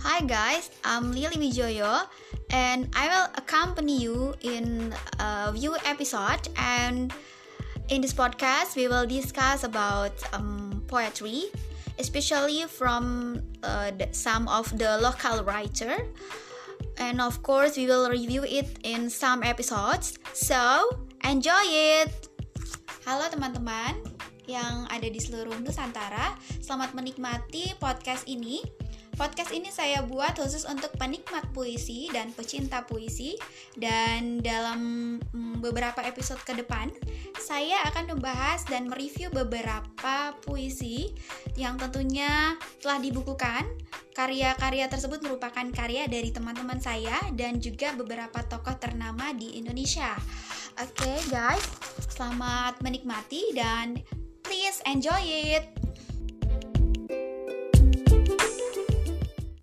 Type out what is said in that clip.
Hi guys, I'm Lily Wijoyo and I will accompany you in a few episode. And in this podcast we will discuss about um, poetry especially from uh, some of the local writer. And of course we will review it in some episodes. So enjoy it! Halo teman-teman yang ada di seluruh Nusantara selamat menikmati podcast ini Podcast ini saya buat khusus untuk penikmat puisi dan pecinta puisi dan dalam mm, beberapa episode ke depan saya akan membahas dan mereview beberapa puisi yang tentunya telah dibukukan. Karya-karya tersebut merupakan karya dari teman-teman saya dan juga beberapa tokoh ternama di Indonesia. Oke, okay, guys, selamat menikmati dan please enjoy it.